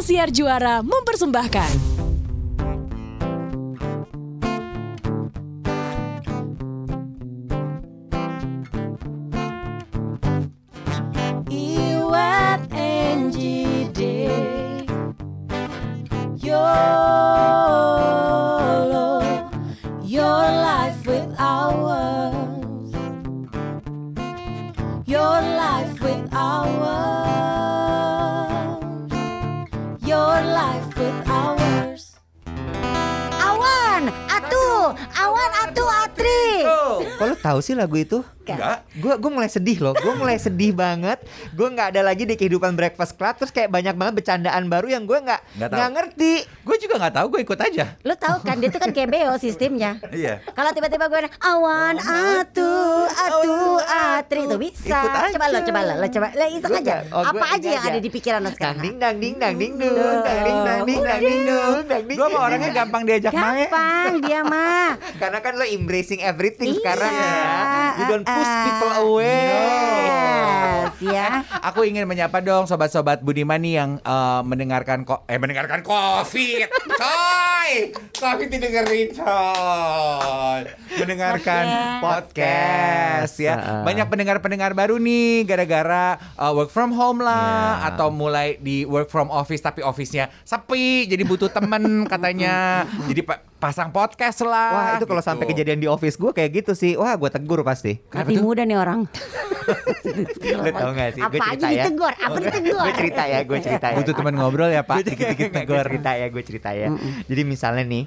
Siar Juara mempersembahkan. Sih lagu itu? Gue gue mulai sedih loh, gue mulai sedih banget. Gue nggak ada lagi di kehidupan Breakfast Club, terus kayak banyak banget bercandaan baru yang gue nggak Nggak ngerti. Gue juga nggak tahu, gue ikut aja. Lu tahu kan dia tuh kan KBO sistemnya. Iya. Kalau tiba-tiba gue awan atu atu atri itu bisa. Ikut aja. Coba lo, coba lo, lo coba, lo iseng aja. oh, Apa aja yang ada di pikiran lo sekarang? ding dang ding dang ding dung, dang ding dang ding dang ding ding. Gue sama orangnya gampang diajak main. Gampang dia mah. Karena kan lo embracing everything Iya. sekarang ya. You don't push Ah, people Yes, ya. Aku ingin menyapa dong sobat-sobat Budiman nih yang eh, mendengarkan kok eh mendengarkan Covid. Coy, Covid didengerin coy. Mendengarkan podcast ya. Ah. Banyak pendengar-pendengar baru nih gara-gara eh, work from home lah Ya. atau mulai di work from office tapi office-nya sepi jadi butuh temen katanya. Jadi pa- pasang podcast lah. Wah itu kalau gitu. sampai kejadian di office gue kayak gitu sih, wah gue tegur pasti. Masih muda nih orang. Lo tau gak sih? Apa Gue aja cerita ya. ditegur? Apa ditegur? Gue cerita ya, gue cerita ya. Butuh teman ngobrol ya Pak. Gue Dikit-dikit gue tegur. cerita ya, gue cerita ya. Jadi misalnya nih,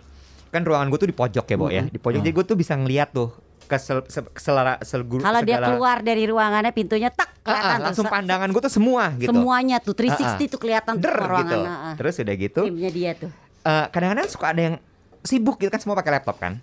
kan ruangan gue tuh di pojok ya, Bo ya. Di pojok, jadi gue tuh bisa ngeliat tuh ke sel, se, selara, selguru, Kalau dia keluar dari ruangannya pintunya tak Ah, ah, kelihatan tuh. langsung Se- pandangan gue tuh semua gitu. Semuanya tuh 360 Ah, ah. tuh kelihatan tuh Der semua ruangan. gitu. ah, ah. Terus udah gitu, Timnya dia tuh. eh, kadang-kadang suka ada yang sibuk gitu kan semua pakai laptop kan.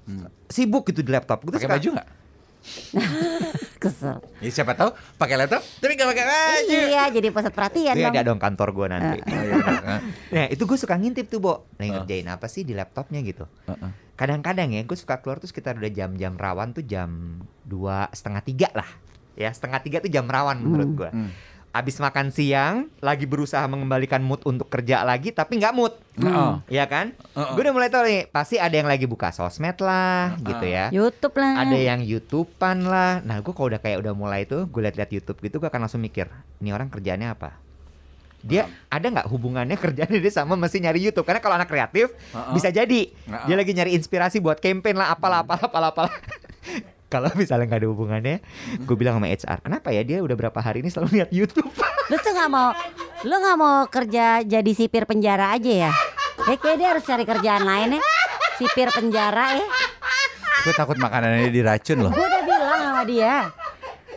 Sibuk gitu di laptop. Tuh Pakai suka- baju nggak? Kesel. Ya siapa tahu pakai laptop tapi nggak pakai baju. Iya, jadi pusat perhatian Itu dong. ada dong kantor gue nanti. Oh, iya, benar. Nah itu gue suka ngintip tuh Bo Lagi Ah. ngerjain apa sih di laptopnya gitu Heeh. Kadang-kadang ya gue suka keluar tuh sekitar udah jam-jam rawan tuh jam dua setengah tiga lah Ya setengah tiga tuh jam rawan menurut gue Hmm. Abis makan siang Lagi berusaha mengembalikan mood untuk kerja lagi Tapi nggak mood Heeh. Iya kan. Gue udah mulai tau nih Pasti ada yang lagi buka sosmed lah gitu ya YouTube lah. ada yang YouTubean lah. Nah, gue kalau udah kayak udah mulai tuh, gue liat-liat YouTube gitu, gue akan langsung mikir, ini orang kerjaannya apa? Dia ada nggak hubungannya kerjaannya dia sama mesti nyari YouTube? Karena kalau anak kreatif Uh-uh. bisa jadi Uh-uh. dia lagi nyari inspirasi buat campaign lah, apalah, apalah, apalah, apalah. kalau misalnya nggak ada hubungannya, gue bilang sama HR, kenapa ya dia udah berapa hari ini selalu lihat YouTube? Lu tuh nggak mau, lu nggak mau kerja jadi sipir penjara aja ya? Ya kayak dia harus cari kerjaan lain ya. Sipir penjara ya. Gue takut makanannya diracun loh. Gue udah bilang sama dia.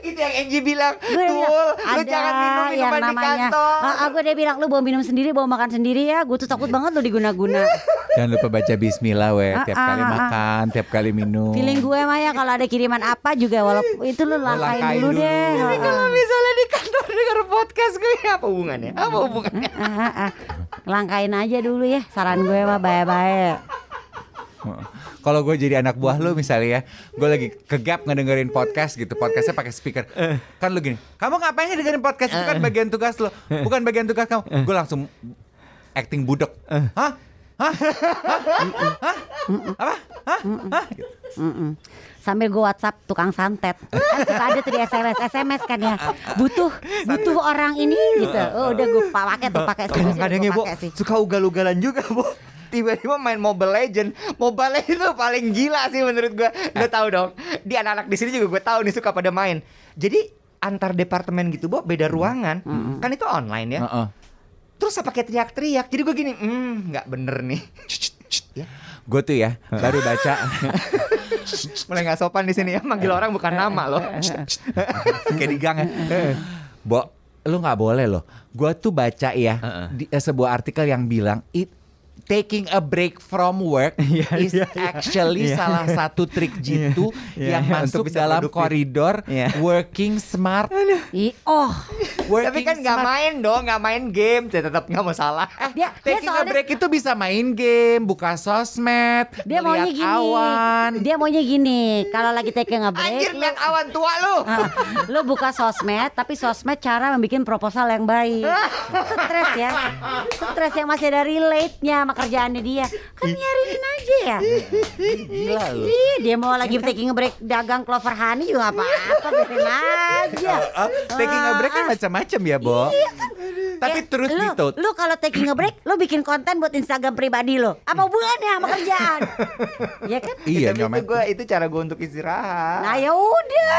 Itu yang Angie bilang, Gue udah bilang, Tul, lu ada jangan minum yang minuman di namanya. kantor. Ah, ah, gue udah bilang lu bawa minum sendiri, bawa makan sendiri ya. Gue tuh takut banget lu diguna-guna. Jangan lupa baca Bismillah weh. Tiap Ah, kali ah, ah. makan, tiap kali minum. Feeling gue mah ya kalau ada kiriman apa juga walaupun itu lu langkain langkain dulu dulu. deh. Ini Ah, kalau misalnya di kantor denger podcast gue apa hubungannya? Apa hubungannya? ah, ah, ah. Langkain aja dulu ya. Saran gue mah baik-baik. Kalau gue jadi anak buah lu misalnya ya, gue lagi kegap ngedengerin podcast gitu, podcastnya pakai speaker. Kan lu gini, kamu ngapain sih dengerin podcast itu kan bagian tugas lo, bukan bagian tugas kamu. Gue langsung acting budek. Hah? Hah? Hah? Hah? Apa? Hah? Hah? Gitu. Sambil gue WhatsApp tukang santet kan suka ada tuh di SMS SMS kan ya butuh butuh orang ini gitu oh udah gue pakai tuh pakai Kadang-kadang ya, Bo, suka ugal-ugalan juga, Bo. Tiba-tiba main Mobile Legend. Mobile Legend itu paling gila sih menurut gue. Lo tau dong, di anak-anak di sini juga gue tahu nih suka pada main. Jadi antar departemen gitu, Bo, beda ruangan. Kan itu online ya. Heeh. Terus apa kayak teriak-teriak. Jadi gue gini, hmm, nggak bener nih. Ya. Gue tuh ya baru baca Mulai nggak sopan di sini ya, manggil orang bukan nama loh. kayak di gang ya. Bo, lu nggak boleh loh. Gue tuh baca ya Heeh. di, eh, sebuah artikel yang bilang it taking a break from work Iya, is iya, iya. actually Iya. salah satu trik jitu Iya, yang iya, masuk untuk dalam produktif. koridor Iya. working smart. Ih, oh, Working Tapi kan nggak main dong, nggak main game, ya tetap nggak masalah. dia dia Taking a soalnya break itu bisa main game, buka sosmed, dia maunya gini. awan. Dia maunya gini. Kalau lagi taking a break, Anjir lihat awan tua lu. Ah, lu buka sosmed tapi sosmed cara membuat proposal yang baik stres ya stres yang masih ada relate-nya sama kerjaannya dia kan nyariin aja ya Gila lu. Ih, dia mau lagi taking a break dagang clover honey juga apa-apa biarin aja Oh, taking a break kan Ah, macam-macam ya, Bo. Tapi eh, terus lu, gitu. lu kalau taking a break lu bikin konten buat Instagram pribadi lo apa hubungannya sama kerjaan ya kan Iya, Tapi itu gua itu cara gue untuk istirahat. nah ya udah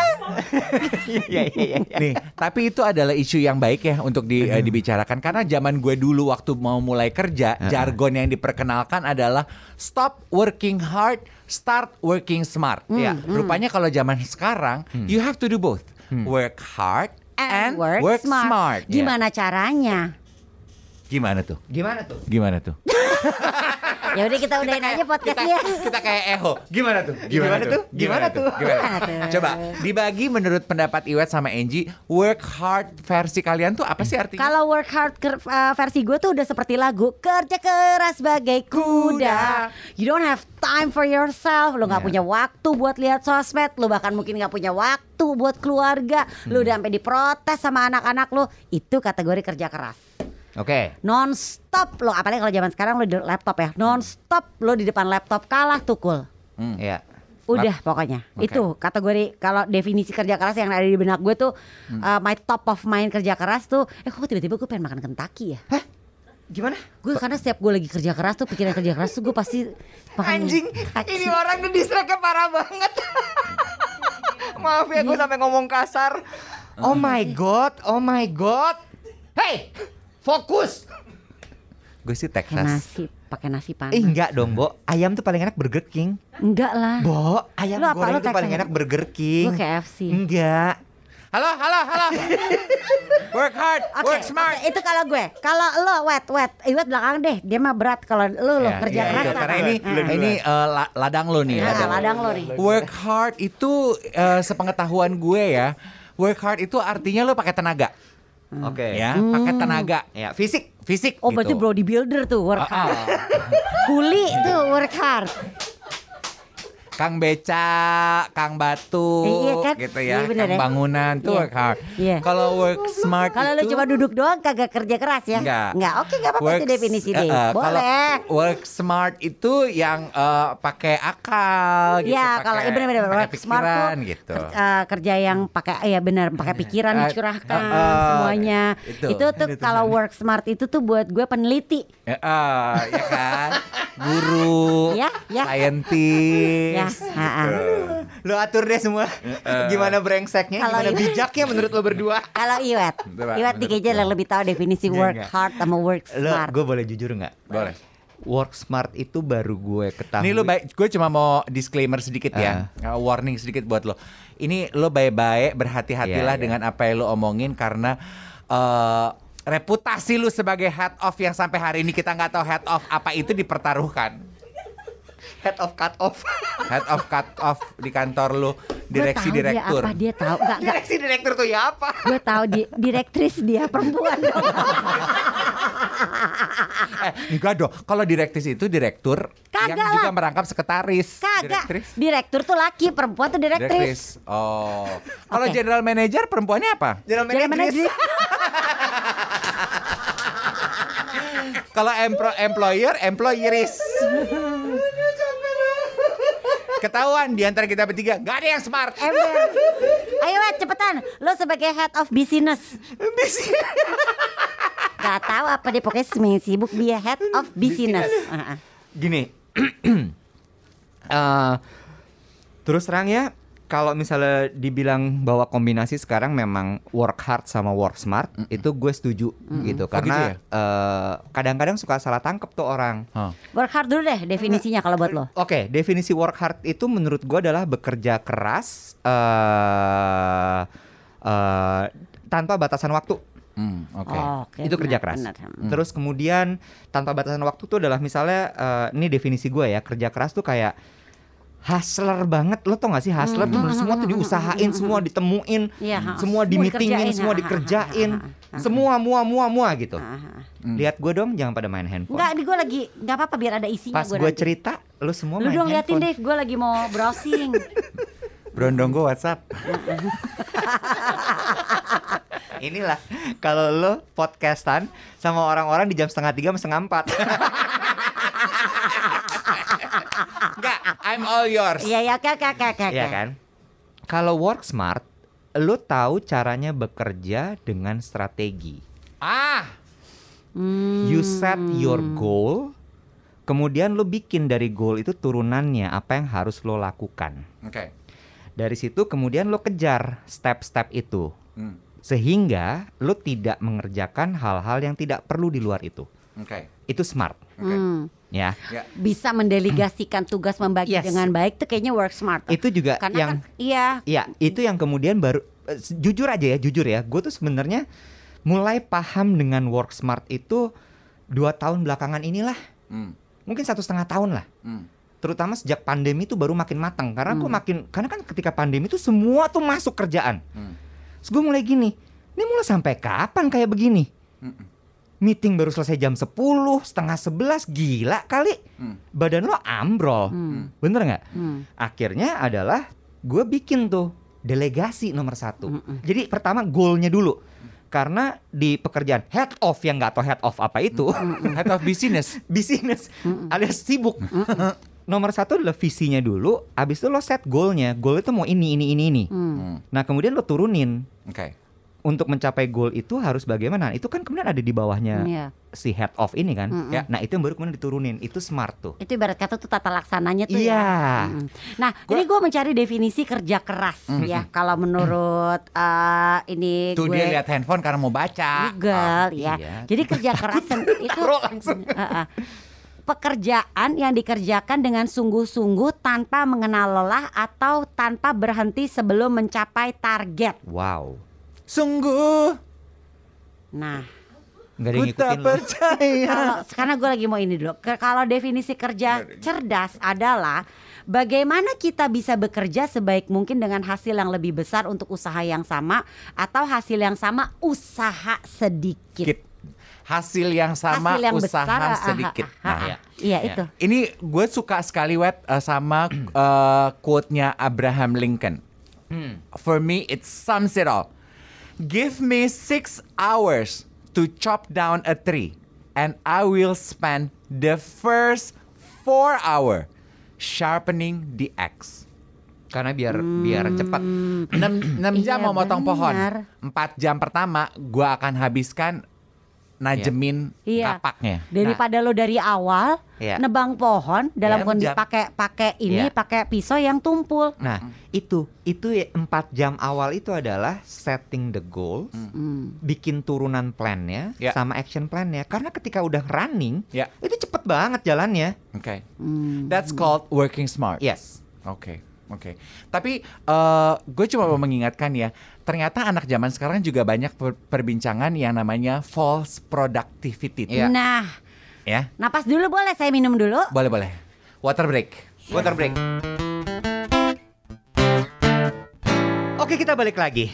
Iya iya iya. iya. Nih, tapi itu adalah isu yang baik ya untuk di, eh, dibicarakan karena zaman gue dulu waktu mau mulai kerja, jargon yang diperkenalkan adalah stop working hard, start working smart. Ya, rupanya kalau zaman sekarang you have to do both. Work hard and, work, smart. Ya. gimana caranya Gimana tuh? Gimana tuh? Gimana tuh? ya udah kita udahin aja podcastnya kita kayak eho. Gimana tuh? Gimana tuh? Gimana tuh? Gimana? tuh? Coba dibagi menurut pendapat Iwet sama Angie, work hard versi kalian tuh apa sih artinya? Kalau work hard ker- uh, versi gue tuh udah seperti lagu kerja keras bagai kuda. You don't have time for yourself. Lo nggak Yeah. punya waktu buat lihat sosmed. Lo bahkan mungkin nggak punya waktu buat keluarga. Lo udah sampai diprotes sama anak-anak lo. Itu kategori kerja keras. Oke. Non stop lo. Apalagi kalau zaman sekarang lo di laptop ya. Non stop lo di depan laptop kalah tukul. Hmm. Iya. Udah pokoknya Oke. itu kategori kalau definisi kerja keras yang ada di benak gue tuh Hmm. uh, my top of mind kerja keras tuh eh kok tiba-tiba gue pengen makan Kentucky ya Gimana? gue karena setiap gue lagi kerja keras tuh pikiran kerja keras tuh gue pasti Anjing, Kentucky. ini orang ngedistracknya parah banget. Maaf ya, gue sampai ngomong kasar. Oh my god, oh my god. Hey, fokus. Gue sih pakai Texas. nasi pakai nasi panas Eh enggak dong, Bo. Ayam tuh paling enak Burger King. enggak lah Bo, ayam Lu apa? goreng Lu tuh paling enak Burger King. gue KFC Enggak. Halo, halo, halo. work hard, Oke, work smart. oke, itu kalau gue. Kalau lo wet, wet, Iwet belakang deh. Dia mah berat. Kalau lo lo Ya, kerja ya, keras apa? Karena ini Ah. ini eh, la- ladang lo nih. Ah, ladang. ladang lo nih. Work hard itu eh, sepengetahuan gue ya. Work hard itu artinya lo pakai tenaga, Oke. ya, pakai tenaga, Ya, fisik. fisik. Oh berarti gitu. bodybuilder tuh work Ah, hard. Kuli tuh work hard. Kang beca, Kang batu, Eh, iya kan? gitu ya, Iya bener Kang ya. bangunan tuh Iya. work hard. Iya. Kalau work smart Kalau lu cuma duduk doang kagak kerja keras ya? Enggak. Enggak. Oke, enggak apa-apa itu definisi eh, deh. eh, kalau Boleh. work smart itu yang eh, pakai akal gitu. Ya, kalau ya benar-benar pakai work smart tuh pikiran gitu. eh, kerja yang pakai ya benar pakai pikiran Eh, dicurahkan eh, eh, semuanya. itu. Itu, tuh kalau work smart itu tuh buat gue peneliti. Ya, eh, ya kan, guru, Ya, ya. scientist. Ya. Lo atur deh semua. Gimana brengseknya, Kalau gimana bijaknya menurut lo berdua? Kalau Iwet, Iwet dikit yang lebih tahu definisi Enggak, work enggak. hard sama work Lo, smart. gue boleh jujur nggak? Boleh. Work smart itu baru gue ketahui. Ini lo baik, gue cuma mau disclaimer sedikit ya, Uh, warning sedikit buat lo. Ini lo baik-baik berhati-hatilah Iya, iya. dengan apa yang lo omongin karena eh, reputasi lo sebagai head of yang sampai hari ini kita nggak tahu head of apa itu dipertaruhkan. Head of cut off. Head of cut off di kantor Gue direksi tahu direktur. Dia apa dia tahu? Enggak, enggak. Direksi direktur tuh ya apa? Gue tahu di direktris dia perempuan dong. Eh, enggak dong. Kalau direktris itu direktur Kagak yang juga lah. merangkap sekretaris. Kagak. Direktris. Direktur tuh laki, perempuan tuh direktris. Direktris. Oh. Kalau Oke. general manager perempuannya apa? General manager. manajer. Kalau empro- employer, employeris. Ketahuan di antara kita bertiga, gak ada yang smart. Ember. Ayo Wet, cepetan. Lo sebagai head of business. Gak tahu apa dia pokoknya seminggu sibuk dia head of business. Gini. Eh, terus terang ya, kalau misalnya dibilang bahwa kombinasi sekarang memang work hard sama work smart, itu gue setuju gitu. Oh, gitu Karena ya? eh, kadang-kadang suka salah tangkep tuh orang. Hah. Work hard dulu deh definisinya kalau buat lo. Oke, definisi work hard itu menurut gue adalah bekerja keras eh eh, tanpa batasan waktu. Hmm, Oke. Oh, Oke, itu kerja keras. benar. Hmm. Terus kemudian tanpa batasan waktu tuh adalah misalnya eh, ini definisi gue ya kerja keras tuh kayak hustler banget. Lo tau gak sih hustler tuh bener semua tuh diusahain semua ditemuin ha. semua dikerjain, semua dikerjain. Semua mua mua mua gitu. Ah. lihat gue dong jangan pada main handphone. Enggak, ini gue lagi nggak apa-apa biar ada isinya pas gue cerita lo semua Lu main dong liatin Dave, gue lagi mau browsing. Berondong gue WhatsApp. inilah kalau lo podcastan sama orang-orang di jam setengah tiga setengah empat Enggak, I'm all yours. Iya, iya, oke, oke, oke, oke. Iya kan? Kalau work smart, lo tahu caranya bekerja dengan strategi. Ah, Hmm. You set your goal, kemudian lo bikin dari goal itu turunannya apa yang harus lo lakukan. oke. Dari situ kemudian lo kejar step-step itu, Hmm, sehingga lo tidak mengerjakan hal-hal yang tidak perlu di luar itu. Oke. Itu smart, Oke. Hmm. Ya. Ya. Bisa mendelegasikan tugas membagi Yes. dengan baik tuh kayaknya work smart. Itu juga Karena yang kan iya, Iya, itu yang kemudian baru eh, jujur aja ya, jujur ya. Gue tuh sebenarnya mulai paham dengan work smart itu dua tahun belakangan inilah, Hmm, mungkin satu setengah tahun lah. hmm. Terutama sejak pandemi itu baru makin matang karena gue makin karena kan ketika pandemi itu semua tuh masuk kerjaan. Hmm. Terus gue mulai gini, ini mulai sampai kapan kayak begini? Mm-mm. Meeting baru selesai jam 10, setengah 11, gila kali. Hmm. Badan lo ambrol, Hmm. bener nggak? Hmm. akhirnya adalah gue bikin tuh delegasi nomor satu. Mm-mm. Jadi pertama goalnya dulu. Karena di pekerjaan head off yang nggak tahu head off apa itu, Head of business. bisnis alias sibuk. nomor satu adalah visinya dulu. Abis itu lo set goalnya. Goal itu mau ini ini ini ini. Hmm. Hmm, Nah kemudian lo turunin. Oke. Untuk mencapai goal itu harus bagaimana? Itu kan kemudian ada di bawahnya Iya. si head off ini kan. Mm-mm. Ya, nah itu yang baru kemudian diturunin. Itu smart tuh. Itu ibarat kata tuh tata laksananya tuh Iya. ya. Mm. Nah, ini gue mencari definisi kerja keras ya. Kalau menurut eh, ini Tuh gue dia lihat handphone karena mau baca. Google ya. iya. Jadi kerja keras itu langsung. Heeh. pekerjaan yang dikerjakan dengan sungguh-sungguh tanpa mengenal lelah atau tanpa berhenti sebelum mencapai target. Wow. Sungguh Nah, ku tak ngikutin lo. percaya. kalau karena gue lagi mau ini dulu. Kalau definisi kerja cerdas adalah bagaimana kita bisa bekerja sebaik mungkin dengan hasil yang lebih besar untuk usaha yang sama atau hasil yang sama usaha sedikit. Sedikit. Hasil yang sama, hasil yang usaha besar ah, ah, sedikit. ah, ah, Nah, ah. Iya Ya. itu. Ini gue suka sekali web uh, sama uh, quote-nya Abraham Lincoln. Hmm. For me, it sums it all. Give me six hours to chop down a tree, and I will spend the first four hour sharpening the axe. Karena biar biar cepat. 6, jam Iya, mau motong pohon. benar. 4 jam pertama gua akan habiskan najemin Iya. kapaknya. Daripada lo dari awal Iya. nebang pohon dalam Iya, kondisi pakai pakai ini Iya. pakai pisau yang tumpul. Nah, itu itu ya, empat jam awal itu adalah setting the goals, Hmm. bikin turunan plannya, Ya. sama action plannya. Karena ketika udah running, Ya. itu cepet banget jalannya. Oke. Hmm. That's called working smart. Yes. Oke, oke. Tapi gue cuma mau mengingatkan ya, ternyata anak zaman sekarang juga banyak per- perbincangan yang namanya false productivity. Iya. Nah, Ya, napas dulu boleh saya minum dulu. boleh boleh. Water break. Water break. Oke, kita balik lagi.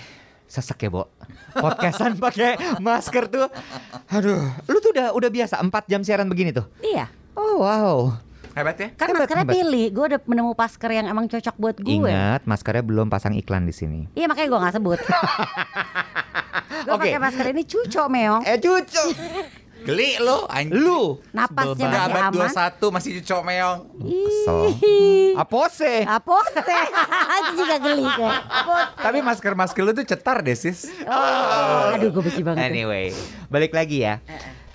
Sesek ya, Bo. Podcastan pakai masker tuh. Aduh, lu tuh udah udah biasa 4 jam siaran begini tuh. Iya. Oh, wow. Hebat ya? Kan Hebat, maskernya hebat. pilih. Gue udah menemu masker yang emang cocok buat gue. Ingat, maskernya belum pasang iklan di sini. Iya makanya gue gak sebut. gue Oke. pakai masker ini cucok meong. Eh, cucu. Geli lo, anjing. Lu. Napasnya masih banget. Abad aman. 21 masih cucok meong. Kesel. Ih. Apose. Apa sih? Itu juga geli kan. Tapi masker-masker lu tuh cetar deh sis. Oh, aduh gue benci banget. Anyway, balik lagi ya.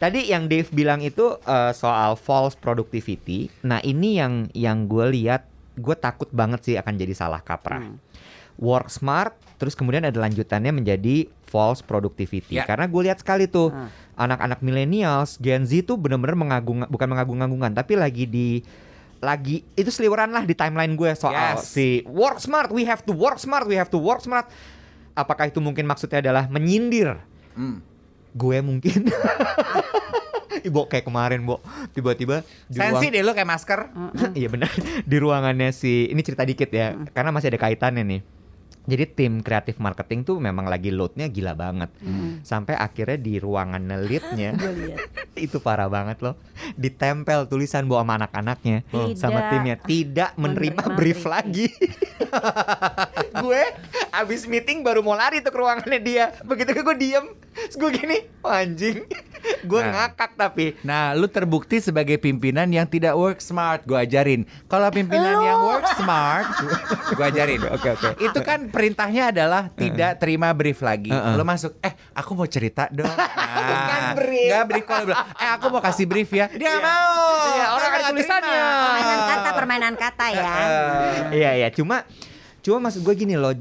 Tadi yang Dave bilang itu eh, soal false productivity. Nah ini yang yang gue lihat, gue takut banget sih akan jadi salah kaprah. Hmm. Work smart, terus kemudian ada lanjutannya menjadi false productivity. Ya. Karena gue lihat sekali tuh Hmm. anak-anak millennials, Gen Z tuh bener-bener mengagung, bukan mengagung-agungkan, tapi lagi di lagi itu seliweran lah di timeline gue soal Yes. si work smart, we have to work smart, we have to work smart. Apakah itu mungkin maksudnya adalah menyindir Hmm. Gue mungkin Ibu kayak kemarin, Bu. Tiba-tiba di Sensi ruang- deh lu kayak masker. Iya benar. Di ruangannya si ini cerita dikit ya, karena masih ada kaitannya nih. Jadi tim kreatif marketing tuh memang lagi loadnya gila banget. Sampai akhirnya di ruangan leadnya itu parah banget loh. Ditempel tulisan bawa sama anak-anaknya sama timnya tidak menerima menerima brief briefing. lagi. gue abis meeting baru mau lari tuh ke ruangannya dia. Begitu gue diem, terus gue gini, "Wah, anjing. Gue Nah. ngakak tapi Nah, lu terbukti sebagai pimpinan yang tidak work smart. Gue ajarin. Kalau pimpinan yang work smart, gue ajarin. Oke, oke. Itu kan perintahnya adalah tidak terima brief lagi. Heeh. Lu masuk, eh aku mau cerita dong. Nah, Bukan brief. Nggak brief kalau bilang, eh aku mau kasih brief ya. Dia Iya. mau. Iya, orang ada nggak tulisannya. Permainan kata, permainan kata ya. Iya iya cuma cuma maksud gue gini loh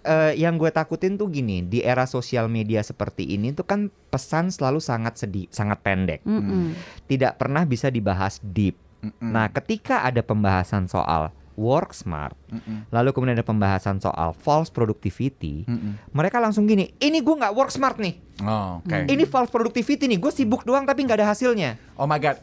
eh, yang gue takutin tuh gini di era sosial media seperti ini tuh kan pesan selalu sangat sedih sangat pendek Mm-mm. tidak pernah bisa dibahas deep Mm-mm. nah ketika ada pembahasan soal work smart Mm-mm. lalu kemudian ada pembahasan soal false productivity Mm-mm. mereka langsung gini ini gue nggak work smart nih Oh, oke. ini false productivity nih gue sibuk doang tapi nggak ada hasilnya Oh my god.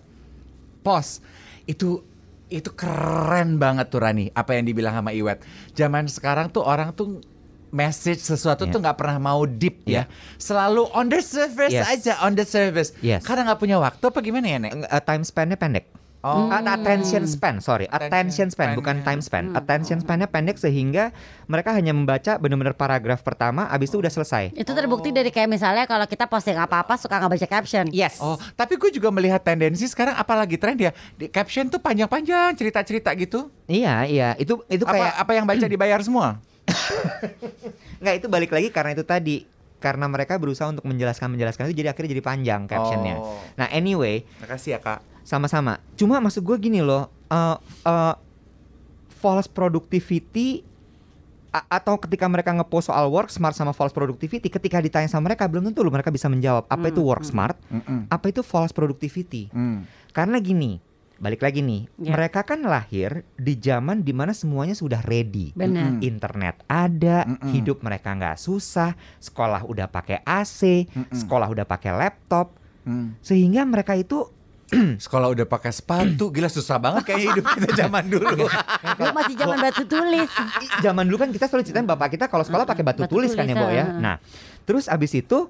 Pos. Itu itu keren banget tuh Rani apa yang dibilang sama Iwet. Zaman sekarang tuh orang tuh message sesuatu Iya. tuh nggak pernah mau deep ya. Selalu on the surface Yes. aja, on the surface. Yes. Karena nggak punya waktu apa gimana ya, Nek? Eh, time span-nya pendek Oh. Ah, attention span, sorry, attention Attention span, bukan time span. Attention span-nya pendek sehingga mereka hanya membaca benar-benar paragraf pertama, abis itu udah selesai. Itu terbukti dari kayak misalnya kalau kita posting apa-apa suka nggak baca caption. Yes. Oh, tapi gue juga melihat tendensi sekarang apalagi tren ya. Di caption tuh panjang-panjang cerita-cerita gitu. Iya, iya. Itu itu Apa kayak apa yang baca dibayar semua? nggak itu balik lagi karena itu tadi. Karena mereka berusaha untuk menjelaskan menjelaskan itu jadi akhirnya jadi panjang captionnya. Oh. Nah, anyway, Makasih ya, Kak. Sama-sama. Cuma maksud gue gini loh, eh eh, false productivity atau ketika mereka ngepost soal work smart sama false productivity, ketika ditanya sama mereka belum tentu loh mereka bisa menjawab apa itu work smart, Mm-mm. apa itu false productivity. Mm. Karena gini, balik lagi nih, Ya. mereka kan lahir di zaman di mana semuanya sudah ready. Benar. Mm-mm. Internet ada, Mm-mm. hidup mereka nggak susah, sekolah udah pakai AC, Mm-mm. sekolah udah pakai laptop, Mm. sehingga mereka itu Sekolah udah pakai sepatu, gila susah banget kayak hidup kita zaman dulu. Lu masih zaman batu tulis. Zaman dulu kan kita selalu ceritain bapak kita kalau sekolah pakai batu, Batu tulis kan ya, Bo ya. ah. Nah, terus abis itu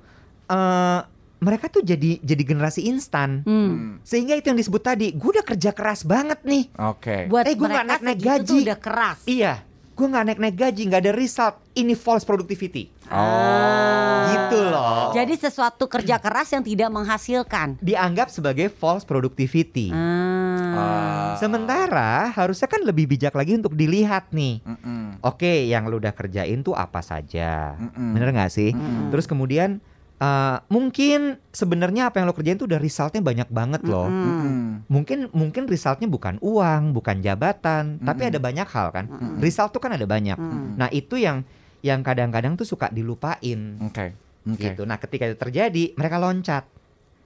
eh mereka tuh jadi jadi generasi instan. Hmm. Sehingga itu yang disebut tadi, gue udah kerja keras banget nih. Oke. Buat Eh, gua nggak segitu tuh gaji. udah keras. Iya, gue nggak naik-naik gaji, nggak ada result. Ini false productivity. Oh. Gitu loh. Jadi sesuatu kerja keras yang tidak menghasilkan. Dianggap sebagai false productivity. Ah. Sementara harusnya kan lebih bijak lagi untuk dilihat nih. Mm-mm. Oke, yang lu udah kerjain tuh apa saja? Mm-mm. Bener nggak sih? Terus kemudian eh, mungkin sebenarnya apa yang lo kerjain tuh udah resultnya banyak banget loh. Mm-mm. Mungkin mungkin resultnya bukan uang, bukan jabatan, tapi Mm-mm. ada banyak hal kan. Result tuh kan ada banyak. Nah itu yang yang kadang-kadang tuh suka dilupain. Oke. Oke. Gitu. Nah ketika itu terjadi, mereka loncat,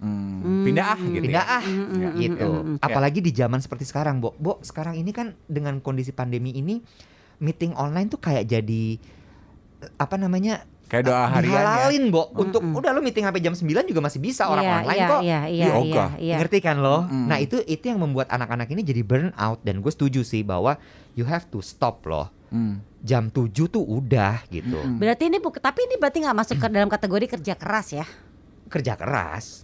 Hmm. Pindah ah gitu. pindah ya. ah, Mm-mm. gitu. Apalagi di zaman seperti sekarang, Bo. Bo, sekarang ini kan dengan kondisi pandemi ini, meeting online tuh kayak jadi eh, apa namanya? Kayak doa harian ya. dihalalin, Bo. Untuk udah lu meeting sampai jam 9 juga masih bisa orang Iya, online iya, kok. Iya, iya, iya, iya. Ngerti kan lo? Mm-mm. Nah itu itu yang membuat anak-anak ini jadi burn out dan gue setuju sih bahwa you have to stop loh. Hmm. Jam 7 tuh udah gitu. Mm-mm. Berarti ini buk- tapi ini berarti nggak masuk ke dalam kategori kerja keras ya? Kerja keras.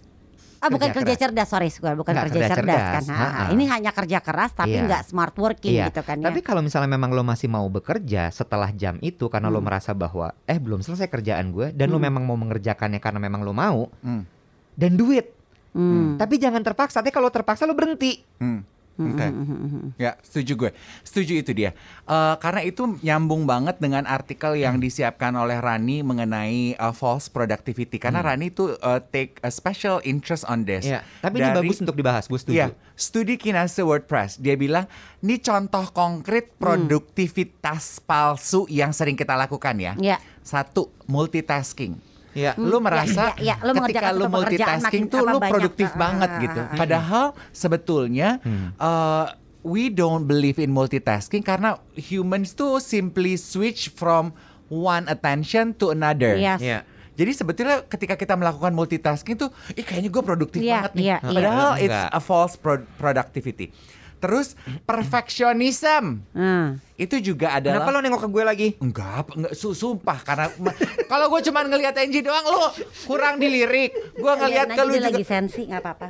Ah bukan Kerja kerja cerdas, sorry, bukan bukan Nggak, kerja kerja cerdas, cerdas. kan? Ah, Ha-ha. Ini hanya kerja keras tapi Iya. nggak smart working Iya. gitu kan ya? Tapi kalau misalnya memang lo masih mau bekerja setelah jam itu karena lo merasa bahwa eh belum selesai kerjaan gue dan lo Hmm. memang mau mengerjakannya karena memang lo mau Hmm. dan do it. Hmm. Tapi jangan terpaksa. Tapi kalau terpaksa lo berhenti. Hmm. Hmm, Oke. hmm, hmm, hmm. Ya, setuju gue. Setuju itu dia. Eh, karena itu nyambung banget dengan artikel yang disiapkan oleh Rani mengenai uh, false productivity. Karena Rani itu uh, take a special interest on this. Iya. Tapi ini Dari- bagus untuk dibahas. Gue setuju. Iya, studi kinase WordPress. Dia bilang, ini contoh konkret produktivitas palsu yang sering kita lakukan ya. Iya. Satu, multitasking. Iya. Lu merasa ya, ya, lu ketika lu multitasking tuh lu banyak. produktif Ah, banget gitu. ah, ah. Padahal sebetulnya uh, we don't believe in multitasking karena humans tuh simply switch from one attention to another. Yes. Iya. Jadi sebetulnya ketika kita melakukan multitasking tuh, ih kayaknya gue produktif Iya, banget nih. iya, iya. Padahal it's Enggak. a false pro- productivity. Terus perfectionism Hmm. itu juga adalah Kenapa lo nengok ke gue lagi? Enggak, enggak su- sumpah karena kalau gue cuman ngelihat Angie doang lo kurang dilirik. Gue ngelihat Lihat ke lu juga. lagi sensi nggak apa-apa.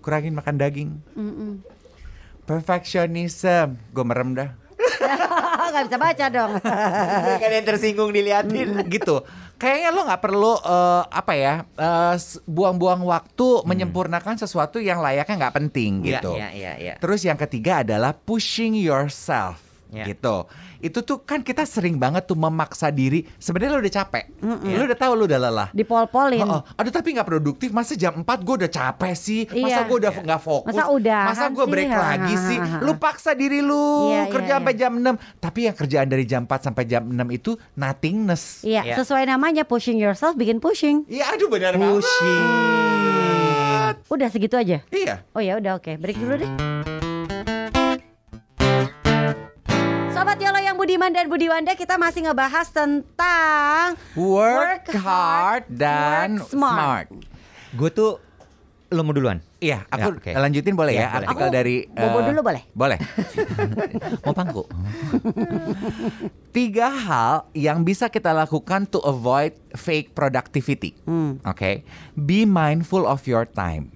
Kurangin makan daging. Mm-mm. Perfectionism. Gue merem dah. Nggak bisa baca dong. kan yang tersinggung diliatin. gitu. Kayaknya lo nggak perlu eh, apa ya s- buang-buang waktu menyempurnakan sesuatu yang layaknya nggak penting Iya, gitu. iya, iya, iya. Terus yang ketiga adalah pushing yourself Iya. gitu. Itu tuh kan kita sering banget tuh memaksa diri. Sebenarnya lo udah capek, lo udah tahu lo udah lelah. Dipol-polin. Oh, aduh tapi nggak produktif. Masa jam 4 gue udah capek sih. Masa Iya. gue udah nggak fokus. Masa udahan Masa gue sih? break Ha, lagi ha, sih. Lu paksa diri lu Iya, kerja iya, sampai iya. jam 6. Tapi yang kerjaan dari jam 4 sampai jam 6 itu nothingness. Iya, Iya. sesuai namanya pushing yourself bikin pushing. Iya, aduh benar banget. Pushing. Udah segitu aja. Iya. Oh ya udah oke, break dulu deh. Budiman dan Budiwanda kita masih ngebahas tentang Work, Work hard hard, dan work smart. smart. Gue tuh lo mau duluan? Iya, aku Ya, oke. lanjutin boleh Iya, ya, boleh. artikel Aku dari bobo eh, dulu boleh? Boleh. Mau pangku. Tiga hal yang bisa kita lakukan to avoid fake productivity. Hmm. Oke, be mindful of your time.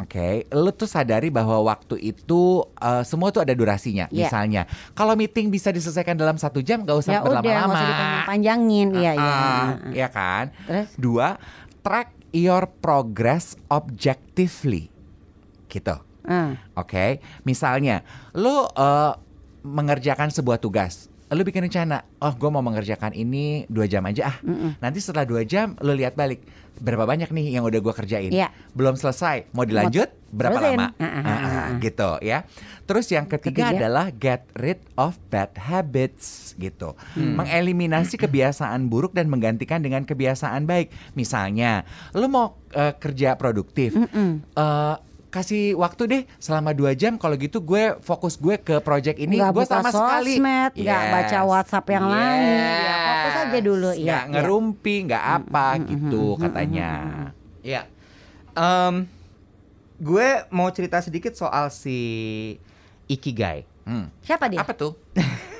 Oke, lu tuh sadari bahwa waktu itu eh, semua tuh ada durasinya. Iya. Misalnya, kalau meeting bisa diselesaikan dalam satu jam, gak usah Ya berlama-lama. usah dipanjang-panjangin. Iya, iya. Ah, iya. Kan? Terus? Dua, track your progress objectively. Gitu. Ah. Oke, misalnya lo eh, mengerjakan sebuah tugas, lo bikin rencana, oh gue mau mengerjakan ini dua jam aja ah. Nanti setelah dua jam lo lihat balik berapa banyak nih yang udah gue kerjain, Iya. belum selesai, mau dilanjut berapa terusin. lama, Ah, ah, ah, ah. gitu ya. Terus yang ketiga, Ketiga. adalah get rid of bad habits gitu, mengeliminasi kebiasaan buruk dan menggantikan dengan kebiasaan baik. Misalnya, lo mau eh, kerja produktif. eh, kasih waktu deh selama dua jam kalau gitu gue fokus gue ke project ini Nggak gue buka sama sekali sosmed, nggak baca WhatsApp yang lain. Ya, fokus aja dulu, iya, nggak iya. ngerumpi nggak apa gitu katanya Iya. Em, gue mau cerita sedikit soal si ikigai. Hmm. Siapa dia? apa tuh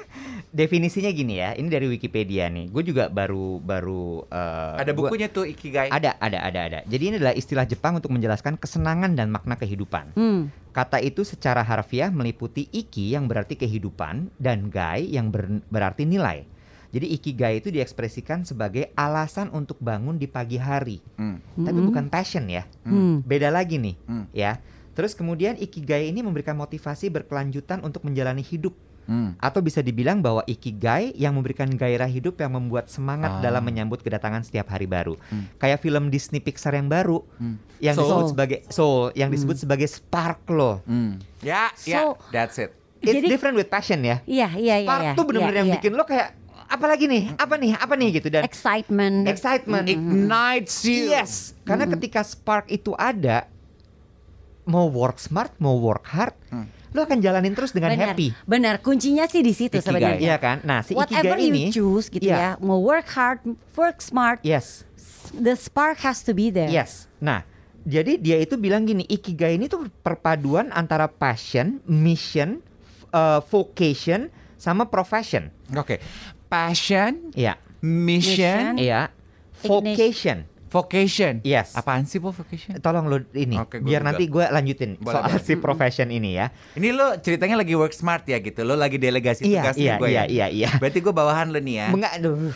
Definisinya gini ya, ini dari Wikipedia nih. Gue juga baru baru eh, ada gua- bukunya tuh ikigai Ada, ada, ada, ada. Jadi ini adalah istilah Jepang untuk menjelaskan kesenangan dan makna kehidupan. Hmm. Kata itu secara harfiah meliputi iki yang berarti kehidupan dan gai yang ber- berarti nilai. Jadi ikigai itu diekspresikan sebagai alasan untuk bangun di pagi hari. Hmm. Tapi Mm-mm. bukan passion ya. Hmm. Beda lagi nih, Hmm. ya. Terus kemudian ikigai ini memberikan motivasi berkelanjutan untuk menjalani hidup Hmm. atau bisa dibilang bahwa ikigai yang memberikan gairah hidup yang membuat semangat Ah. dalam menyambut kedatangan setiap hari baru. Hmm. Kayak film Disney Pixar yang baru Hmm. yang Soul. disebut sebagai Soul, yang disebut sebagai spark loh. Hmm. ya ya So- that's it It's Jadi- different with passion ya. Iya, iya, iya. Spark iya, tuh bener-bener iya, yang iya. bikin lo kayak apa lagi nih? Apa nih? Apa nih gitu dan excitement. excitement. ignites you Yes, karena ketika spark itu ada, mau work smart, mau work hard, Hmm. Lo akan jalanin terus dengan Benar, happy. benar. Kuncinya sih di situ sebenarnya. Iya kan? Nah, si Whatever ikigai you ini, choose gitu Iya. ya, mau work hard, work smart, yes, the spark has to be there. yes. Nah, jadi dia itu bilang gini, ikigai ini tuh perpaduan antara passion, mission, uh, vocation, sama profession. oke passion Iya, Mission. mission iya, vocation. Vocation Yes. apaan sih po vocation Tolong lo ini, Oke, gua biar Google. nanti gue lanjutin Boleh, soal boleh. si profession ini ya. Ini lo ceritanya lagi work smart ya gitu. Lo lagi delegasi Iya, tugas iya, gue iya, ya. iya, iya. Berarti gue bawahan lo nih ya. Enggak, aduh.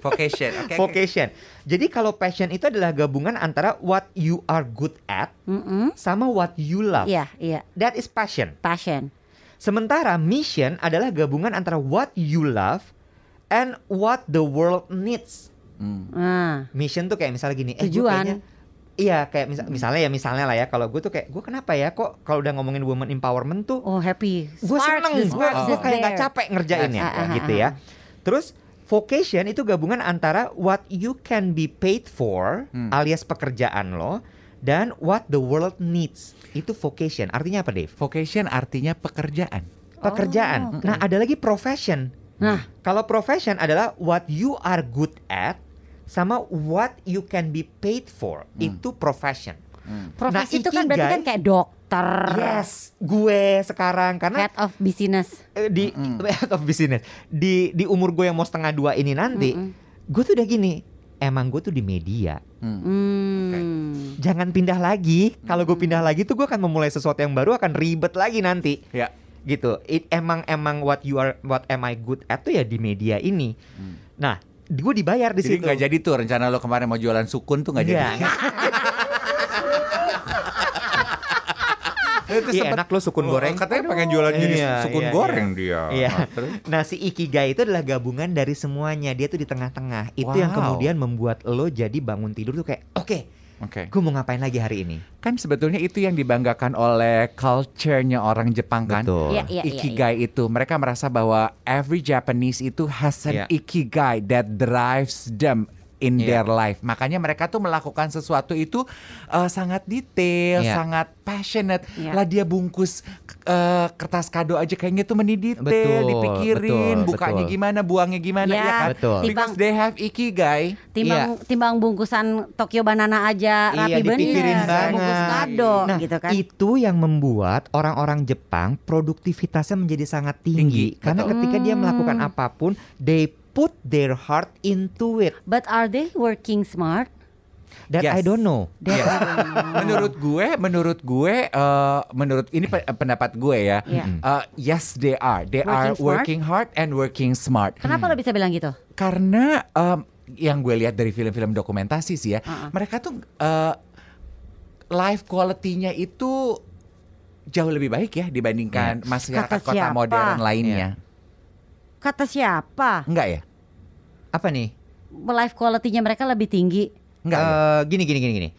Vocation. Oke. oke. Vocation. Jadi kalau passion itu adalah gabungan antara what you are good at Mm-mm. sama what you love. Iya, iya. That is passion. Passion. Sementara mission adalah gabungan antara what you love and what the world needs. Hmm. Ah. Mission tuh kayak misalnya gini, eh Tujuan. kayaknya Iya kayak misal, misalnya ya misalnya lah ya kalau gue tuh kayak gue kenapa ya kok kalau udah ngomongin woman empowerment tuh Oh happy. gue seneng gue is kayak nggak capek ngerjainnya Ah, ah, gitu ya ah. terus vocation itu gabungan antara what you can be paid for Hmm. alias pekerjaan lo dan what the world needs itu vocation artinya apa Dave Vocation artinya pekerjaan. pekerjaan Oh, oke. nah ada lagi profession Nah, Kalau profession adalah what you are good at sama what you can be paid for. Itu profession. profesi Nah, itu kan berarti kan kayak dokter, Yes, gue sekarang karena head of business. eh, di head of business di di umur gue yang mau setengah dua ini nanti, gue tuh udah gini. Emang gue tuh di media. Hmm. Jangan pindah lagi. Kalau gue pindah lagi tuh gue akan memulai sesuatu yang baru akan ribet lagi nanti. Ya. gitu. It, emang emang what you are what am I good at tuh ya di media ini. Nah, gue dibayar di Jadi situ. nggak jadi tuh rencana lo kemarin mau jualan sukun tuh nggak jadi. Nggak. Itu Iya sempet- enak lo sukun goreng. Katanya pengen jualan jadi Iya, sukun iya, goreng iya. dia. Iya. Nah, terus? Nah si ikigai itu adalah gabungan dari semuanya. Dia tuh di tengah-tengah. Itu yang Wow. kemudian membuat lo jadi bangun tidur tuh kayak oke, Oke. gue mau ngapain lagi hari ini? Kan sebetulnya itu yang dibanggakan oleh culture-nya orang Jepang kan. Betul. Iya, iya, iya, ikigai itu mereka merasa bahwa every Japanese itu has an Iya. ikigai that drives them in Iya. their life. Makanya mereka tuh melakukan sesuatu itu uh, sangat detail, Iya. sangat passionate. Iya. Lah dia bungkus uh, kertas kado aja kayaknya tuh meni detail, Betul, dipikirin betul, bukanya betul. gimana, buangnya gimana Ya, ya kan? Betul. Because they have ikigai. Timbang timbang bungkusan Tokyo Banana aja Iya, rapi bener. dipikirin Bungkus banget. kado Nah, gitu kan. itu yang membuat orang-orang Jepang produktivitasnya menjadi sangat tinggi, Tinggi, karena ketika dia melakukan Hmm. apa pun, they put their heart into it. But are they working smart? That Yes. I don't know. That. I don't know. menurut gue, menurut gue, eh, menurut ini pe- pendapat gue ya. Iya. Eh, yes, they are. They Working are smart? working hard and working smart. Kenapa lo bisa bilang gitu? Karena em, yang gue lihat dari film-film dokumentasi sih ya, Uh-uh. mereka tuh eh, life quality-nya itu jauh lebih baik ya dibandingkan masyarakat Kata kota siapa? modern lainnya. Kata siapa? Enggak ya? Apa nih? Life quality-nya mereka lebih tinggi. Enggak ya? Eh, gini gini gini gini.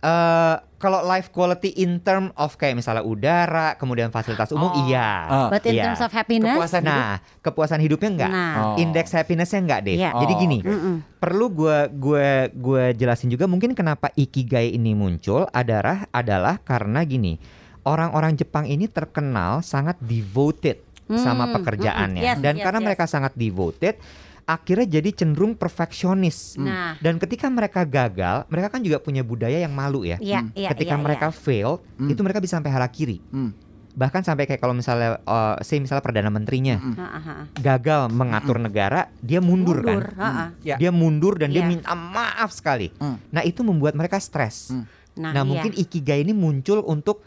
Eh kalau life quality in term of kayak misalnya udara, kemudian fasilitas umum, Oh. iya. Oh. But in Iya. terms of happiness, Kepuasan hidup? Nah, kepuasan hidupnya enggak. Nah. Oh. Indeks happinessnya enggak deh. Jadi Oh, gini, oke. Mm-mm. perlu gua gua gua jelasin juga mungkin kenapa ikigai ini muncul adalah adalah karena gini. Orang-orang Jepang ini terkenal sangat devoted sama Hmm, pekerjaannya mm-mm. Yes, dan yes, karena yes. mereka sangat devoted akhirnya jadi cenderung perfeksionis. Nah. Dan ketika mereka gagal, mereka kan juga punya budaya yang malu ya. Iya, iya, ketika iya, mereka iya. fail, Hmm. itu mereka bisa sampai harakiri. Hmm. Bahkan sampai kayak kalau misalnya uh, say misalnya perdana menterinya Hmm. Ha. gagal mengatur negara, dia mundur, Mundur, kan. ha, ha. Ya. Dia mundur dan dia Iya. minta maaf sekali. Hmm. Nah, itu membuat mereka stres. Hmm. Nah, Nah, iya. mungkin ikigai ini muncul untuk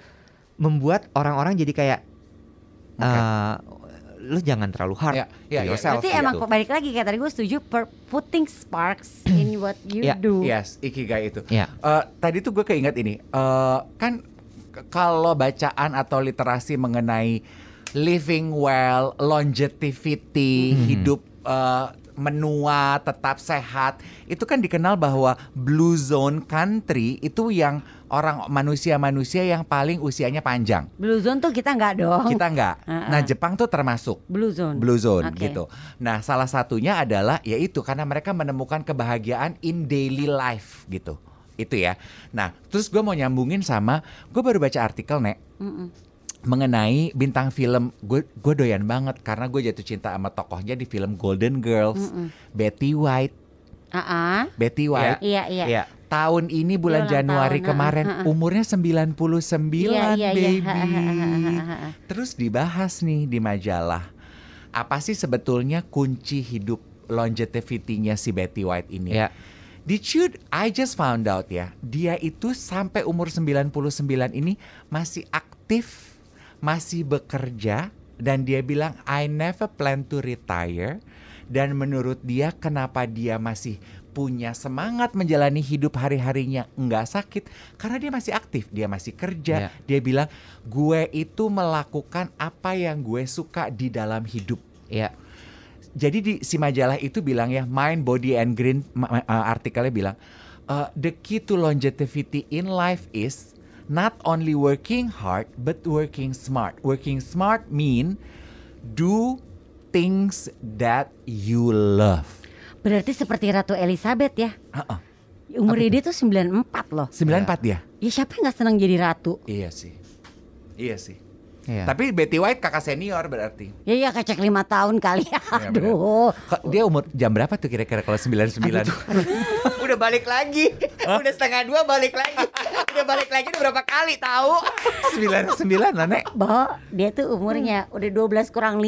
membuat orang-orang jadi kayak Oke. eh, lu jangan terlalu hard Ya, ya, to ya. yourself. Berarti gitu. emang balik lagi kayak tadi gue setuju per putting sparks in what you Iya, do. Yes, ikigai itu. Ya. Eh, tadi tuh gue keinget ini, eh, kan kalau bacaan atau literasi mengenai living well, longevity, Hmm. hidup eh, menua, tetap sehat, itu kan dikenal bahwa blue zone country itu yang orang manusia-manusia yang paling usianya panjang. Blue zone tuh kita nggak dong. Kita enggak. Uh-uh. Nah, Jepang tuh termasuk Blue zone. blue zone Oke. gitu. Nah, salah satunya adalah yaitu karena mereka menemukan kebahagiaan in daily life gitu. Itu ya. Nah, terus gue mau nyambungin sama gue baru baca artikel nek Mm-mm. mengenai bintang film gue gue doyan banget karena gue jatuh cinta sama tokohnya di film Golden Girls Betty White ah. Betty White Iya, iya. Iya. Tahun ini bulan ulang Januari tahun, kemarin uh, uh, uh. umurnya 99 Iya, iya, iya. baby ha. Terus dibahas nih di majalah. Apa sih sebetulnya kunci hidup longevity-nya si Betty White ini? Ya. Did you, I just found out ya, dia itu sampai umur 99 ini masih aktif, masih bekerja dan dia bilang I never plan to retire dan menurut dia kenapa dia masih punya semangat menjalani hidup hari-harinya nggak sakit karena dia masih aktif, dia masih kerja. Ya. Dia bilang gue itu melakukan apa yang gue suka di dalam hidup. Ya. Jadi di si majalah itu bilang ya Mind, Body and Green uh, artikelnya bilang uh, the key to longevity in life is not only working hard but working smart. Working smart mean do things that you love. Berarti seperti Ratu Elizabeth ya. Uh-uh. Umur dia tuh 94 loh. 94 dia. Ya siapa yang nggak senang jadi ratu? Iya sih. Iya sih. Iya. Tapi Betty White kakak senior berarti. Ya iya kecek lima tahun kali. Iya, Aduh. Dia umur jam berapa tuh kira-kira kalau 99? Udah balik lagi. Udah setengah dua balik lagi. Udah balik lagi udah berapa kali tahu? 99 lah, Nek. Bo, dia tuh umurnya udah 12 kurang 5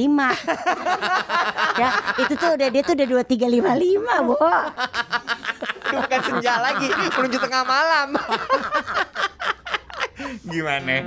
Ya, itu tuh udah dia tuh udah 2355, Bo. Udah bukan senja lagi, menuju tengah malam. Gimana?